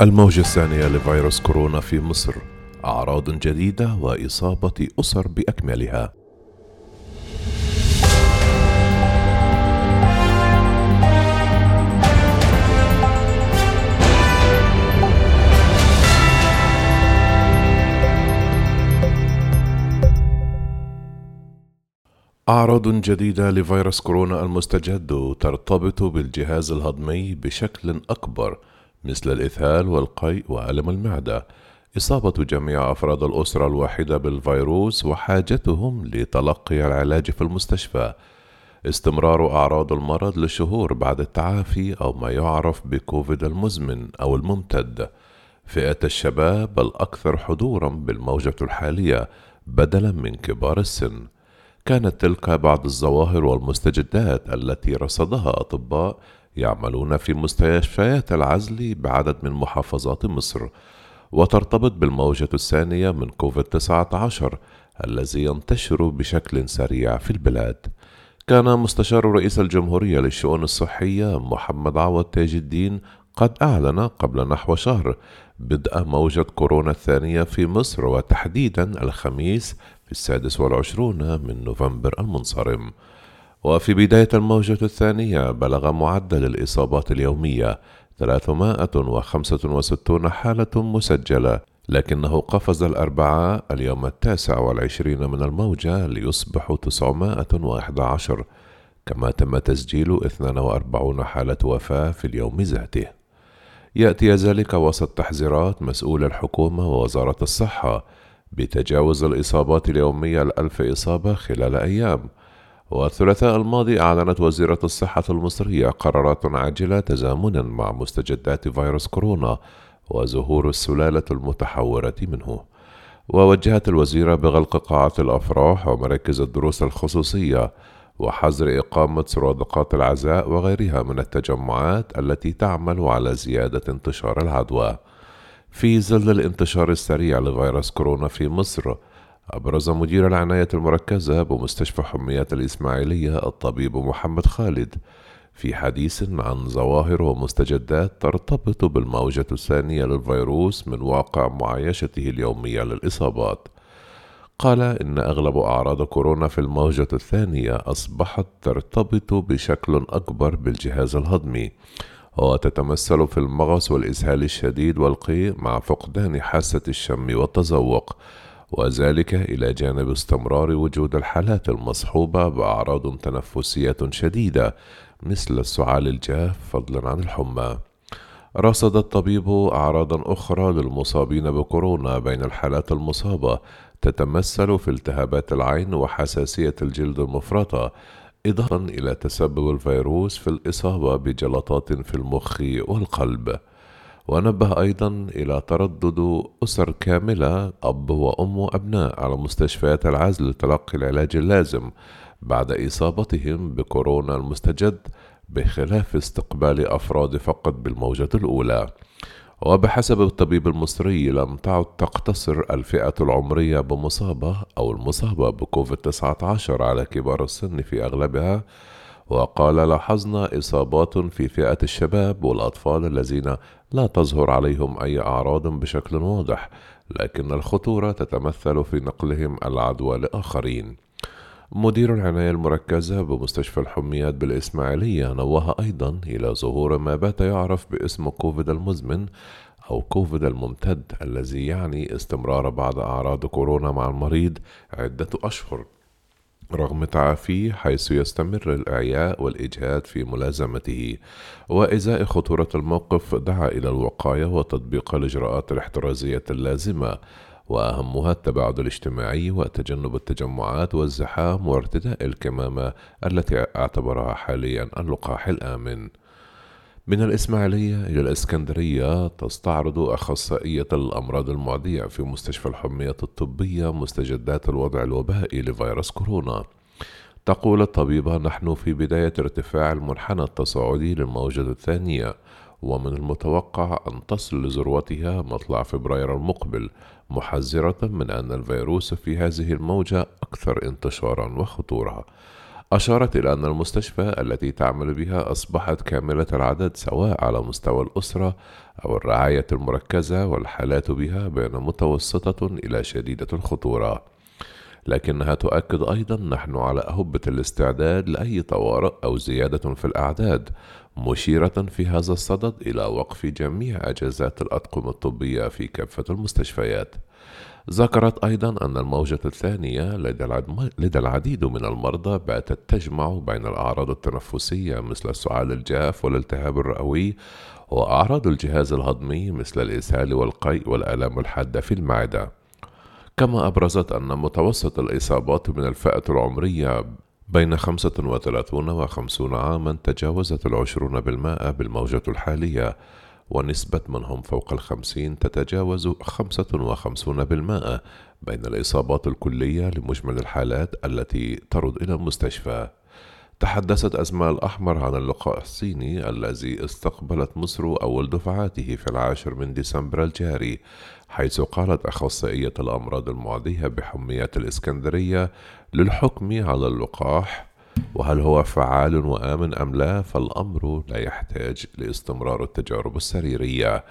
الموجة الثانية لفيروس كورونا في مصر أعراض جديدة وإصابة أسر بأكملها. أعراض جديدة لفيروس كورونا المستجد ترتبط بالجهاز الهضمي بشكل أكبر مثل الإسهال والقيء وألم المعدة. إصابة جميع أفراد الأسرة الواحدة بالفيروس وحاجتهم لتلقي العلاج في المستشفى. استمرار أعراض المرض لشهور بعد التعافي أو ما يعرف بكوفيد المزمن أو الممتد. فئة الشباب الأكثر حضورا بالموجة الحالية بدلا من كبار السن. كانت تلك بعض الظواهر والمستجدات التي رصدها أطباء يعملون في مستشفيات العزل بعدد من محافظات مصر وترتبط بالموجة الثانية من كوفيد 19 الذي ينتشر بشكل سريع في البلاد. كان مستشار رئيس الجمهورية للشؤون الصحية محمد عوض تاج الدين قد أعلن قبل نحو شهر بدء موجة كورونا الثانية في مصر وتحديدا الخميس في السادس والعشرون من نوفمبر المنصرم. وفي بداية الموجة الثانية بلغ معدل الإصابات اليومية 365 حالة مسجلة لكنه قفز الأربعاء اليوم التاسع والعشرين من الموجة ليصبح 911 كما تم تسجيل 42 حالة وفاة في اليوم ذاته. يأتي ذلك وسط تحذيرات مسؤول الحكومة ووزارة الصحة بتجاوز الإصابات اليومية الألف إصابة خلال أيام والثلاثاء الماضي أعلنت وزيرة الصحة المصرية قرارات عاجلة تزامنا مع مستجدات فيروس كورونا وظهور السلالة المتحورة منه. ووجهت الوزيرة بغلق قاعات الأفراح ومراكز الدروس الخصوصية وحظر إقامة سرادقات العزاء وغيرها من التجمعات التي تعمل على زيادة انتشار العدوى. في ظل الانتشار السريع لفيروس كورونا في مصر أبرز مدير العناية المركزة بمستشفى حميات الإسماعيلية الطبيب محمد خالد في حديث عن ظواهر ومستجدات ترتبط بالموجة الثانية للفيروس من واقع معايشته اليومية للإصابات. قال إن أغلب أعراض كورونا في الموجة الثانية أصبحت ترتبط بشكل أكبر بالجهاز الهضمي وتتمثل في المغص والإسهال الشديد والقيء مع فقدان حاسة الشم والتذوق. وذلك إلى جانب استمرار وجود الحالات المصحوبة بأعراض تنفسية شديدة مثل السعال الجاف فضلا عن الحمى. رصد الطبيب أعراضا أخرى للمصابين بكورونا بين الحالات المصابة تتمثل في التهابات العين وحساسية الجلد المفرطة إضافة إلى تسبب الفيروس في الإصابة بجلطات في المخ والقلب. ونبه أيضا إلى تردد أسر كاملة أب وأم وأبناء على مستشفيات العزل لتلقي العلاج اللازم بعد إصابتهم بكورونا المستجد بخلاف استقبال أفراد فقط بالموجة الأولى. وبحسب الطبيب المصري لم تعد تقتصر الفئة العمرية بمصابة أو المصابة بكوفيد 19 على كبار السن في أغلبها وقال لاحظنا إصابات في فئة الشباب والأطفال الذين لا تظهر عليهم أي أعراض بشكل واضح لكن الخطورة تتمثل في نقلهم العدوى لآخرين. مدير العناية المركزة بمستشفى الحميات بالإسماعيلية نوه أيضا إلى ظهور ما بات يعرف باسم كوفيد المزمن أو كوفيد الممتد الذي يعني استمرار بعض أعراض كورونا مع المريض عدة أشهر. رغم تعافيه حيث يستمر الإعياء والإجهاد في ملازمته. وإزاء خطورة الموقف دعا إلى الوقاية وتطبيق الإجراءات الاحترازية اللازمة. وأهمها التباعد الاجتماعي وتجنب التجمعات والزحام وارتداء الكمامة التي اعتبرها حاليا اللقاح الآمن. من الإسماعيلية إلى الإسكندرية تستعرض أخصائية الأمراض المعدية في مستشفى الحمية الطبية مستجدات الوضع الوبائي لفيروس كورونا. تقول الطبيبة نحن في بداية ارتفاع المنحنى التصاعدي للموجة الثانية ومن المتوقع أن تصل لذروتها مطلع فبراير المقبل محذرة من أن الفيروس في هذه الموجة أكثر انتشارا وخطورة أشارت إلى أن المستشفى التي تعمل بها أصبحت كاملة العدد سواء على مستوى الأسرة أو الرعاية المركزة والحالات بها بين متوسطة إلى شديدة الخطورة. لكنها تؤكد أيضا نحن على أهبة الاستعداد لأي طوارئ أو زيادة في الأعداد مشيرة في هذا الصدد إلى وقف جميع أجازات الأطقم الطبية في كافة المستشفيات. ذكرت أيضا أن الموجة الثانية لدى العديد من المرضى باتت تجمع بين الأعراض التنفسية مثل السعال الجاف والالتهاب الرئوي وأعراض الجهاز الهضمي مثل الإسهال والقيء والآلام الحادة في المعدة. كما أبرزت أن متوسط الإصابات من الفئة العمرية بين خمسة وثلاثون وخمسون عاما تجاوزت العشرون بالمائة بالموجة الحالية. ونسبة من هم فوق الخمسين تتجاوز خمسة وخمسون بالمائة بين الإصابات الكلية لمجمل الحالات التي ترد إلى المستشفى. تحدثت أسماء الأحمر عن اللقاء الصيني الذي استقبلت مصر أول دفعاته في العاشر من ديسمبر الجاري حيث قالت أخصائية الأمراض المعدية بحميات الإسكندرية للحكم على اللقاح وهل هو فعال وآمن أم لا فالأمر لا يحتاج لاستمرار التجارب السريرية.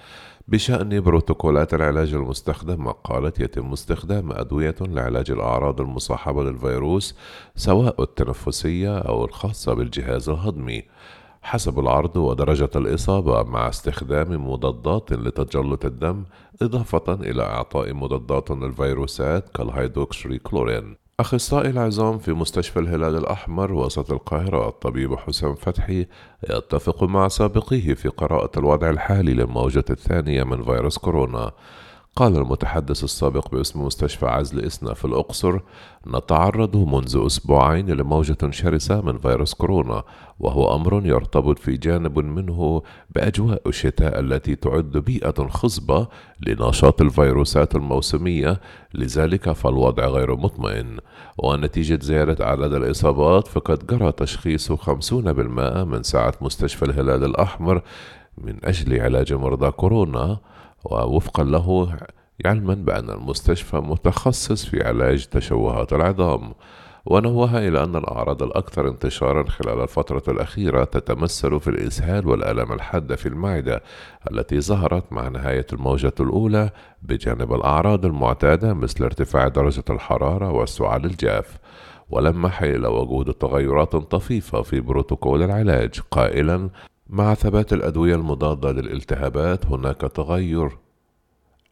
بشأن بروتوكولات العلاج المستخدمة قالت يتم استخدام أدوية لعلاج الأعراض المصاحبة للفيروس سواء التنفسية أو الخاصة بالجهاز الهضمي. حسب العرض ودرجة الإصابة مع استخدام مضادات لتجلط الدم إضافة إلى إعطاء مضادات للفيروسات كالهيدروكسري كلورين أخصائي العظام في مستشفى الهلال الأحمر وسط القاهرة الطبيب حسام فتحي يتفق مع سابقيه في قراءة الوضع الحالي للموجة الثانية من فيروس كورونا. قال المتحدث السابق باسم مستشفى عزل إسنا في الأقصر نتعرض منذ أسبوعين لموجة شرسة من فيروس كورونا وهو أمر يرتبط في جانب منه بأجواء الشتاء التي تعد بيئة خصبة لنشاط الفيروسات الموسمية لذلك فالوضع غير مطمئن. ونتيجة زيادة أعداد الإصابات فقد جرى تشخيص خمسون بالمائة من ساعة مستشفى الهلال الأحمر من أجل علاج مرضى كورونا ووفقا له علما بأن المستشفى متخصص في علاج تشوهات العظام. ونوه إلى أن الأعراض الأكثر انتشارا خلال الفترة الأخيرة تتمثل في الإسهال والآلام الحادة في المعدة التي ظهرت مع نهاية الموجة الأولى بجانب الأعراض المعتادة مثل ارتفاع درجة الحرارة والسعال الجاف. ولمح إلى وجود تغيرات طفيفة في بروتوكول العلاج. قائلا مع ثبات الأدوية المضادة للالتهابات هناك تغير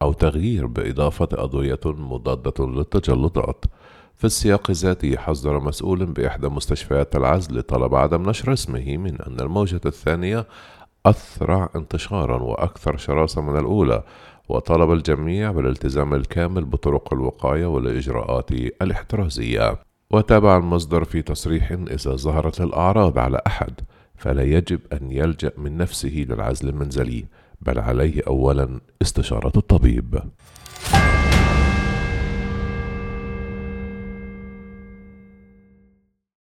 أو تغيير بإضافة أدوية مضادة للتجلطات. في السياق ذاته حذر مسؤول بإحدى مستشفيات العزل طلب عدم نشر اسمه من أن الموجة الثانية أسرع انتشارا وأكثر شراسة من الأولى وطلب الجميع بالالتزام الكامل بطرق الوقاية والإجراءات الاحترازية. وتابع المصدر في تصريح إذا ظهرت الأعراض على أحد. فلا يجب أن يلجأ من نفسه للعزل المنزلي بل عليه أولا استشارة الطبيب.